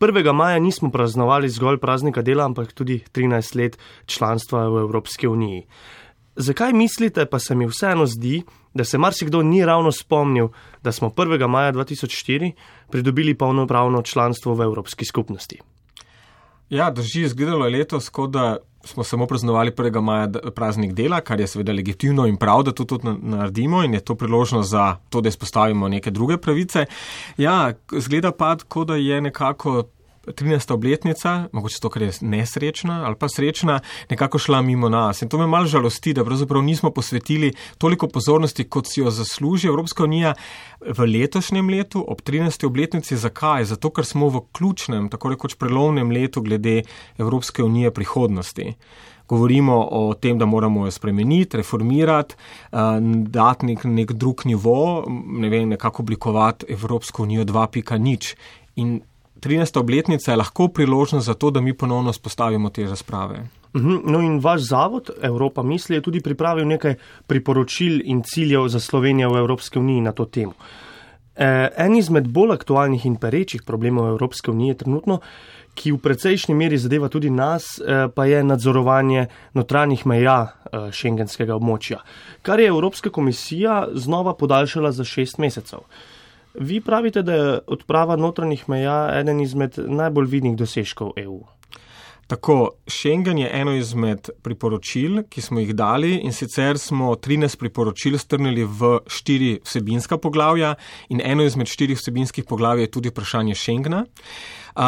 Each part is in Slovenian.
1. maja nismo praznovali zgolj praznika dela, ampak tudi 13 let članstva v Evropski uniji. Zakaj mislite, pa se mi vseeno zdi, da se marsikdo ni ravno spomnil, da smo 1. maja 2004 pridobili polnopravno članstvo v Evropski skupnosti? Ja, drži, izgledalo je letos, kot da smo samo praznovali 1. maja praznik dela, kar je seveda legitimno in prav, da to tudi naredimo in je to priložnost za to, da izpostavimo neke druge pravice. Ja, zgleda pa, kot da je nekako 13. obletnica, mogoče to, ker je nesrečna ali pa srečna, nekako šla mimo nas. In to me malo žalosti, da pravzaprav nismo posvetili toliko pozornosti, kot si jo zasluži Evropska unija v letošnjem letu, ob 13. obletnici. Zakaj? Zato, ker smo v ključnem, tako rekoč prelovnem letu glede Evropske unije prihodnosti. Govorimo o tem, da moramo jo spremeniti, reformirati, eh, dati nek, nek drug nivo, ne vem, nekako oblikovati Evropsko unijo 2.0. In 13. obletnica je lahko priložnost za to, da mi ponovno spostavimo te razprave. Mhm, no in vaš zavod Evropa misli je tudi pripravil nekaj priporočil in ciljev za Slovenijo v Evropski uniji na to temo. E, en izmed bolj aktualnih in perečih problemov Evropske unije trenutno, ki v precejšnji meri zadeva tudi nas, e, pa je nadzorovanje notranjih meja e, šengenskega območja, kar je Evropska komisija znova podaljšala za šest mesecev. Vi pravite, da je odprava notranjih meja eden izmed najbolj vidnih dosežkov EU. Tako, Schengen je eno izmed priporočil, ki smo jih dali in sicer smo 13 priporočil strnili v štiri vsebinska poglavja in eno izmed štirih vsebinskih poglavij je tudi vprašanje Schengena.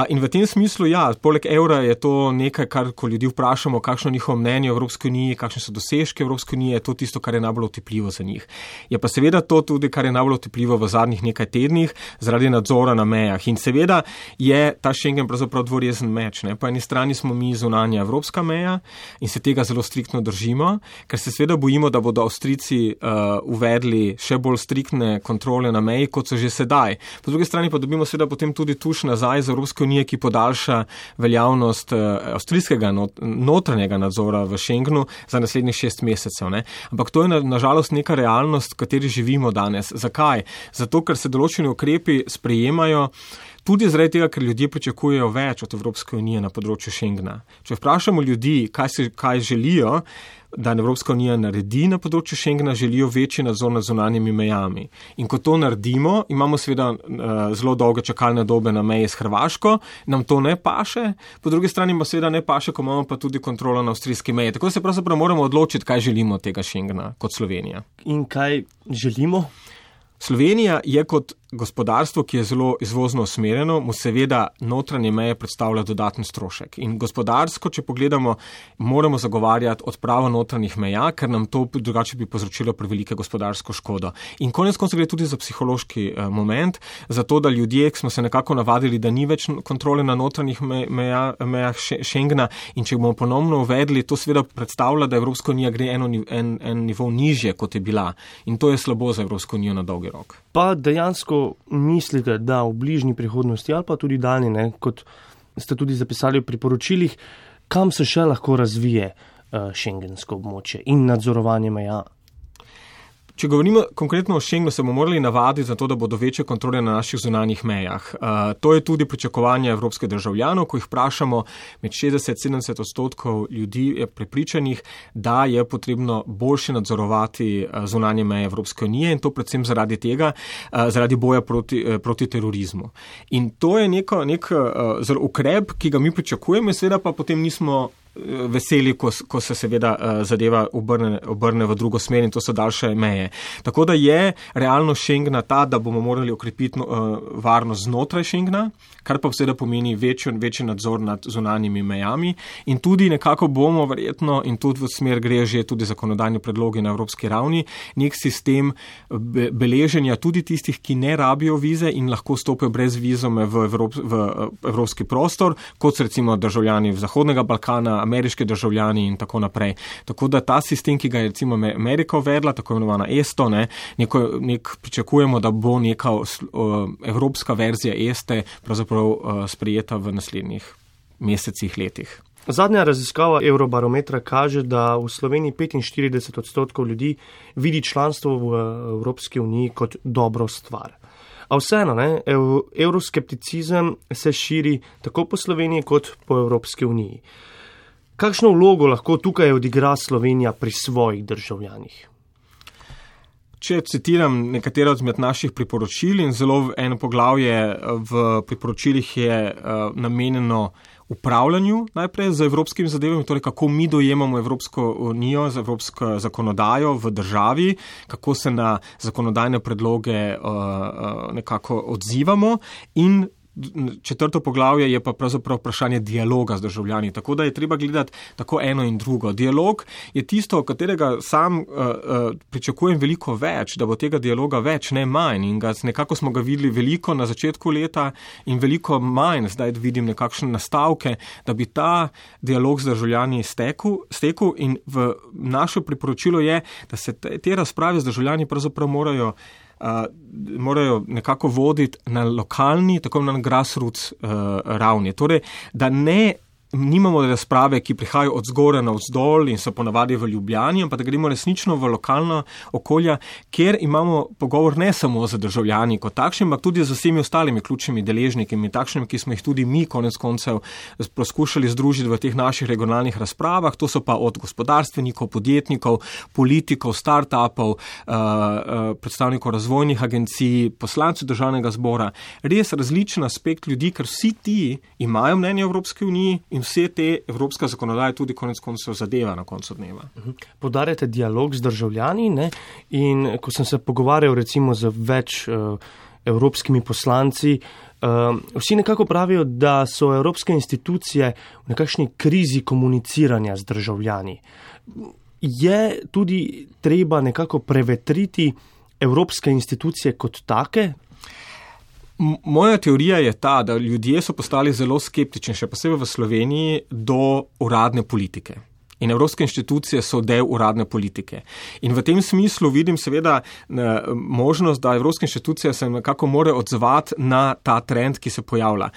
In v tem smislu, ja, poleg evra je to nekaj, kar ko ljudi vprašamo, kakšno je njihovo mnenje o Evropski uniji, kakšne so dosežke Evropske unije, je to tisto, kar je najbolj otepljivo za njih. Je pa seveda to tudi, kar je najbolj otepljivo v zadnjih nekaj tednih zaradi nadzora na mejah. In seveda je ta Schengen pravzaprav dvorezen meč. Ne? Po eni strani smo mi zunanja evropska meja in se tega zelo striktno držimo, ker se seveda bojimo, da bodo Avstrici uh, uvedli še bolj striktne kontrole na meji, kot so že sedaj. Po drugi strani pa dobimo seveda potem tudi tuš nazaj z Evropsko Evropske unije, ki podaljša veljavnost eh, avstrijskega notranjega nadzora v Schengenu za naslednjih šest mesecev. Ne? Ampak to je nažalost na neka realnost, v kateri živimo danes. Zakaj? Zato, ker se določeni ukrepi sprejemajo. Tudi zaradi tega, ker ljudje pričakujejo več od Evropske unije na področju Schengena. Če vprašamo ljudi, kaj, se, kaj želijo, da Evropska unija naredi na področju Schengena, želijo večji nadzor nad zunanjimi mejami. In ko to naredimo, imamo seveda uh, zelo dolge čakalne dobe na meji s Hrvaško, nam to ne paše, po drugi strani pa seveda ne paše, ko imamo pa tudi kontrolo na avstrijski meji. Tako se pravzaprav moramo odločiti, kaj želimo od tega Schengena kot Slovenija. In kaj želimo? Slovenija je kot gospodarstvo, ki je zelo izvozno usmerjeno, mu seveda notranje meje predstavlja dodatni strošek. In gospodarsko, če pogledamo, moramo zagovarjati odpravo notranjih meja, ker nam to drugače bi povzročilo prevelike gospodarsko škodo. In konec konca gre tudi za psihološki eh, moment, zato da ljudje, ki smo se nekako navadili, da ni več kontrole na notranjih meja, mejah Schengena in če bomo ponovno uvedli, to seveda predstavlja, da Evropska unija gre eno, en, en nivo nižje, kot je bila. In to je slabo za Evropsko unijo na dolgi rok. Pa dejansko mislite, da v bližnji prihodnosti ali pa tudi daljni, kot ste tudi zapisali v priporočilih, kam se še lahko razvije uh, šengensko območje in nadzorovanje meja? Če govorimo konkretno o Schengenu, se bomo morali navaditi za to, da bodo večje kontrole na naših zunanjih mejah. Uh, to je tudi pričakovanje evropskih državljanov, ko jih vprašamo, med 60-70 odstotkov ljudi je prepričanih, da je potrebno boljše nadzorovati uh, zunanje meje Evropske unije in to predvsem zaradi tega, uh, zaradi boja proti, uh, proti terorizmu. In to je neko, nek uh, ukrep, ki ga mi pričakujemo seveda pa potem nismo veseli, ko, ko se seveda uh, zadeva obrne, obrne v drugo smer in to so daljše meje. Tako da je realno Schengena ta, da bomo morali okrepiti uh, varnost znotraj Schengena, kar pa seveda pomeni večji, večji nadzor nad zunanjimi mejami in tudi nekako bomo verjetno in tudi v smer gre že tudi zakonodajni predlogi na evropski ravni, nek sistem be, beleženja tudi tistih, ki ne rabijo vize in lahko stopijo brez vizome v, Evrop, v evropski prostor, kot recimo državljani Zahodnega Balkana, ameriški državljani in tako naprej. Tako da ta sistem, ki ga je recimo Amerika uvedla, tako imenovana ESTO, ne, neko, nek pričakujemo, da bo neka uh, evropska verzija ESTE pravzaprav uh, sprijeta v naslednjih mesecih, letih. Zadnja raziskava Eurobarometra kaže, da v Sloveniji 45 odstotkov ljudi vidi članstvo v Evropski uniji kot dobro stvar. A vseeno, ne, euroskepticizem se širi tako po Sloveniji kot po Evropski uniji. Kakšno vlogo lahko tukaj odigra Slovenija pri svojih državljanih? Če citiram nekatera od naših priporočil in zelo eno poglavje v priporočilih je uh, namenjeno upravljanju najprej z evropskimi zadevami, torej kako mi dojemamo Evropsko unijo z evropsko zakonodajo v državi, kako se na zakonodajne predloge uh, uh, nekako odzivamo in četrto poglavje je pa pravzaprav vprašanje dialoga z državljani. Tako da je treba gledati tako eno in drugo. Dialog je tisto, katerega sam uh, uh, pričakujem veliko več, da bo tega dialoga več, ne manj. In ga, nekako smo ga videli veliko na začetku leta in veliko manj, zdaj vidim nekakšne nastavke, da bi ta dialog z državljani stekel. stekel in v naše priporočilo je, da se te, te razprave z državljani pravzaprav morajo morajo nekako voditi na lokalni, tako imenovani grassroots uh, ravni. Torej, da ne nimamo razprave, ki prihajajo od zgore na vzdolj in so ponavadi v Ljubljani, ampak da gremo resnično v lokalno okolje, kjer imamo pogovor ne samo z državljani kot takšnim, ampak tudi z vsemi ostalimi ključnimi deležniki in takšnimi, ki smo jih tudi mi konec koncev poskušali združiti v teh naših regionalnih razpravah. To so pa od gospodarstvenikov, podjetnikov, politikov, start-upov, uh, uh, predstavnikov razvojnih agencij, poslancev državnega zbora. Res različen aspekt ljudi, ker vsi ti imajo mnenje Evropske unije in vse te evropske zakonodaje tudi konec koncev zadeva na koncu dneva. Mhm. Podarjate dialog z državljani ne? in ko sem se pogovarjal recimo z več uh, evropskimi poslanci, uh, vsi nekako pravijo, da so evropske institucije v nekakšni krizi komuniciranja z državljani. Je tudi treba nekako prevetriti evropske institucije kot take, Moja teorija je ta, da ljudje so postali zelo skeptični, še posebej v Sloveniji, do uradne politike. In evropske inštitucije so del uradne politike. In v tem smislu vidim seveda možnost, da evropske inštitucije se nekako morajo odzvati na ta trend, ki se pojavlja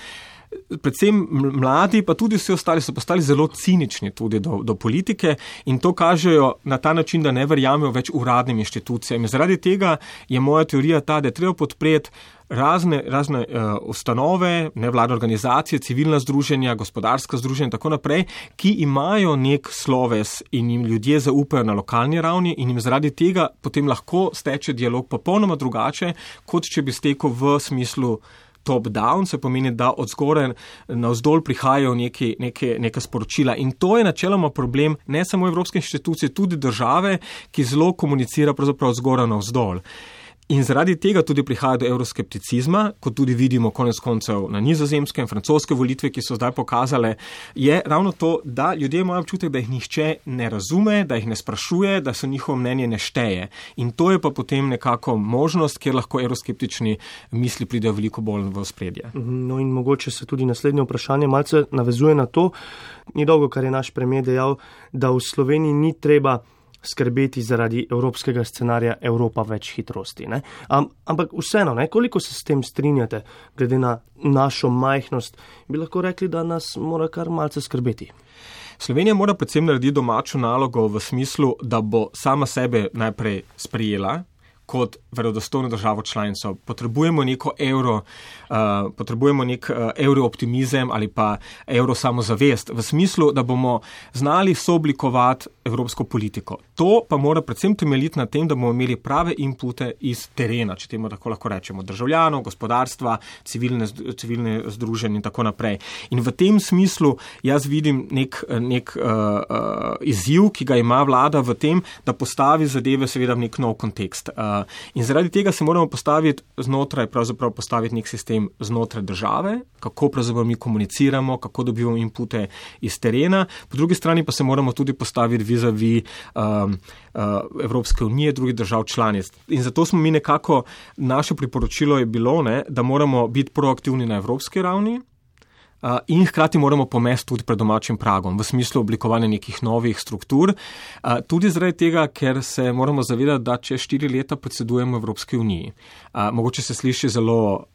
predvsem mladi, pa tudi vsi ostali, so postali zelo cinični tudi do, do politike in to kažejo na ta način, da ne verjamejo več uradnim inštitucijam. Zaradi tega je moja teorija ta, da je treba podpreti razne, razne uh, ustanove, nevladne organizacije, civilna združenja, gospodarska združenja in tako naprej, ki imajo nek sloves in jim ljudje zaupajo na lokalni ravni in jim zaradi tega potem lahko steče dialog popolnoma drugače, kot če bi stekel v smislu top-down, se pomeni, da od zgore na vzdolj prihajajo neke, neke, neke sporočila. In to je načeloma problem ne samo evropske inštitucije, tudi države, ki zelo komunicira pravzaprav od zgore na vzdolj. In zaradi tega tudi prihaja do euroskepticizma, kot tudi vidimo konec koncev na nizozemske in francoske volitve, ki so zdaj pokazale, je ravno to, da ljudje imajo občutek, da jih nihče ne razume, da jih ne sprašuje, da se njihovo mnenje ne šteje. In to je pa potem nekako možnost, kjer lahko euroskeptični misli pridejo veliko bolj v spredje. No in mogoče se tudi naslednje vprašanje malce navezuje na to, ni dolgo, kar je naš premijer dejal, da v Sloveniji ni treba skrbeti zaradi evropskega scenarija Evropa več hitrosti. Am, ampak vseeno, ne, koliko se s tem strinjate, glede na našo majhnost, bi lahko rekli, da nas mora kar malce skrbeti. Slovenija mora predvsem narediti domačo nalogo v smislu, da bo sama sebe najprej sprijela kot verodostojno državo članico. Potrebujemo neko evro, uh, potrebujemo nek uh, evro optimizem ali pa evro samozavest v smislu, da bomo znali sooblikovati evropsko politiko. To pa mora predvsem temeljiti na tem, da bomo imeli prave inpute iz terena, če temu tako lahko rečemo, državljanov, gospodarstva, civilne, civilne združenje in tako naprej. In v tem smislu jaz vidim nek, nek uh, uh, izziv, ki ga ima vlada v tem, da postavi zadeve seveda v nek nov kontekst. Uh, in zaradi tega se moramo postaviti znotraj, pravzaprav postaviti nek sistem znotraj države, kako pravzaprav mi komuniciramo, kako dobivamo inpute iz terena, po drugi strani pa se moramo tudi postaviti vizavi um, uh, Evropske unije, drugih držav članic. In zato smo mi nekako, naše priporočilo je bilo, ne, da moramo biti proaktivni na evropski ravni. In hkrati moramo pomesti tudi pred domačim pragom v smislu oblikovanja nekih novih struktur. Tudi zaradi tega, ker se moramo zavedati, da če štiri leta predsedujemo Evropski uniji. Mogoče se sliši zelo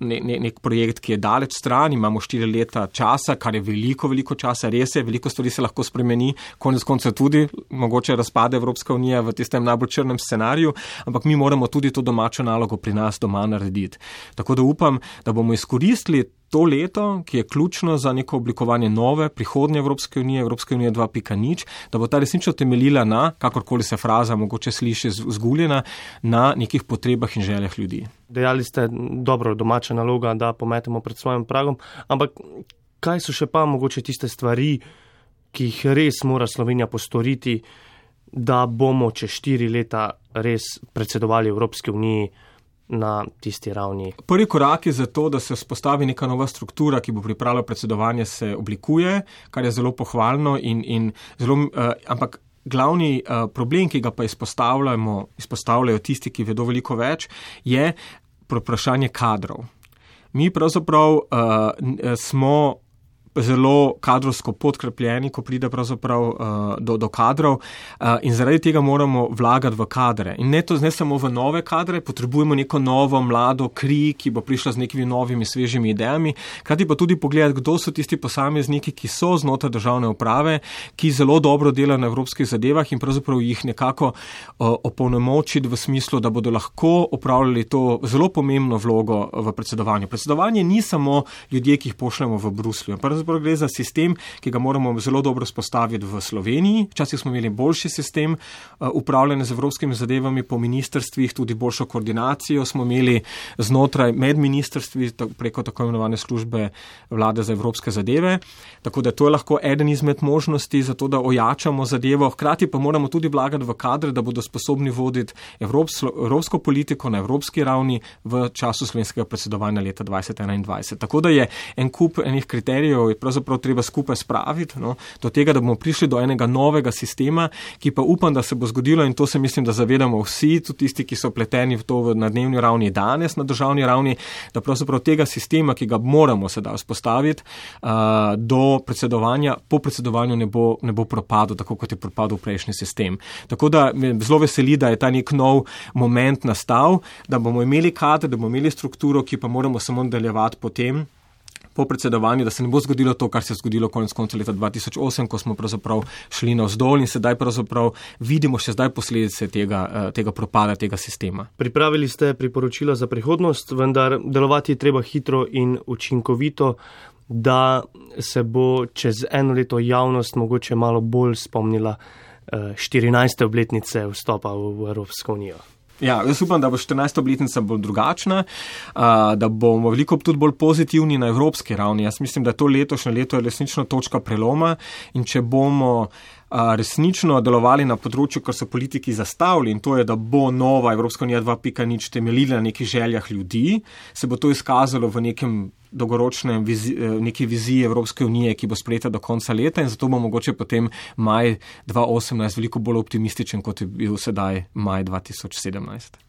ne, ne, nek projekt, ki je daleč stran, imamo štiri leta časa, kar je veliko, veliko časa, res je, veliko stvari se lahko spremeni, konec konca tudi, mogoče razpade Evropska unija v tistem najbolj črnem scenariju, ampak mi moramo tudi to domačo nalogo pri nas doma narediti. Tako da upam, da bomo izkoristili to leto, ki je ključno za neko oblikovanje nove, prihodnje Evropske unije, Evropske unije 2.0, da bo ta resnično temeljila na, kakorkoli se fraza mogoče sliši zguljena, na nekih potrebah in željah ljudi. Dejali ste, dobro, domača naloga, da pometemo pred svojim pragom, ampak kaj so še pa mogoče tiste stvari, ki jih res mora Slovenija postoriti, da bomo čez štiri leta res predsedovali Evropske unije? Na tisti ravni. Prvi korak je za to, da se vzpostavi neka nova struktura, ki bo pripravila predsedovanje, se oblikuje, kar je zelo pohvalno in, in zelo, uh, ampak. Glavni uh, problem, ki ga pa izpostavljajo tisti, ki vedo veliko več, je vprašanje kadrov. Mi pravzaprav uh, smo zelo kadrovsko podkrepljeni, ko pride pravzaprav uh, do, do kadrov uh, in zaradi tega moramo vlagati v kadre. In ne to ne samo v nove kadre, potrebujemo neko novo mlado kri, ki bo prišla z nekimi novimi, svežimi idejami, krati pa tudi pogledati, kdo so tisti posamezniki, ki so znotraj državne uprave, ki zelo dobro delajo na evropskih zadevah in pravzaprav jih nekako uh, opolnomočiti v smislu, da bodo lahko opravljali to zelo pomembno vlogo v predsedovanju. Predsedovanje ni samo ljudje, ki jih pošljemo v Bruslju pravzaprav gre za sistem, ki ga moramo zelo dobro spostaviti v Sloveniji. Včasih smo imeli boljši sistem uh, upravljanja z evropskimi zadevami po ministrstvih, tudi boljšo koordinacijo smo imeli znotraj medministrstvi preko tako imenovane službe vlade za evropske zadeve. Tako da to je lahko eden izmed možnosti za to, da ojačamo zadevo. Hkrati pa moramo tudi vlagati v kadre, da bodo sposobni voditi evropsko, evropsko politiko na evropski ravni v času slovenskega predsedovanja leta 2021. Tako da je en kup enih kriterijev je pravzaprav treba skupaj spraviti no, do tega, da bomo prišli do enega novega sistema, ki pa upam, da se bo zgodilo in to se mislim, da zavedamo vsi, tudi tisti, ki so pleteni v to na dnevni ravni danes, na državni ravni, da pravzaprav tega sistema, ki ga moramo sedaj vzpostaviti uh, do predsedovanja, po predsedovanju ne bo, ne bo propadel, tako kot je propadel prejšnji sistem. Tako da me zelo veseli, da je ta nek nov moment nastal, da bomo imeli kader, da bomo imeli strukturo, ki pa moramo samo nadaljevati potem po predsedovanju, da se ne bo zgodilo to, kar se je zgodilo konec konca leta 2008, ko smo pravzaprav šli navzdol in sedaj pravzaprav vidimo še zdaj posledice tega, eh, tega propada tega sistema. Pripravili ste priporočila za prihodnost, vendar delovati je treba hitro in učinkovito, da se bo čez eno leto javnost mogoče malo bolj spomnila 14. Eh, obletnice vstopa v Evropsko unijo. Ja, jaz upam, da bo 14. obletnica bolj drugačna, da bomo veliko tudi bolj pozitivni na evropski ravni. Jaz mislim, da to letošnje leto je resnično točka preloma in če bomo resnično delovali na področju, kar so politiki zastavili in to je, da bo nova Evropska unija 2.0 temeljila na nekih željah ljudi, se bo to izkazalo v nekem dolgoročnem vizi, neki viziji Evropske unije, ki bo sprejeta do konca leta in zato bo mogoče potem maj 2018 veliko bolj optimističen, kot je bil sedaj maj 2017.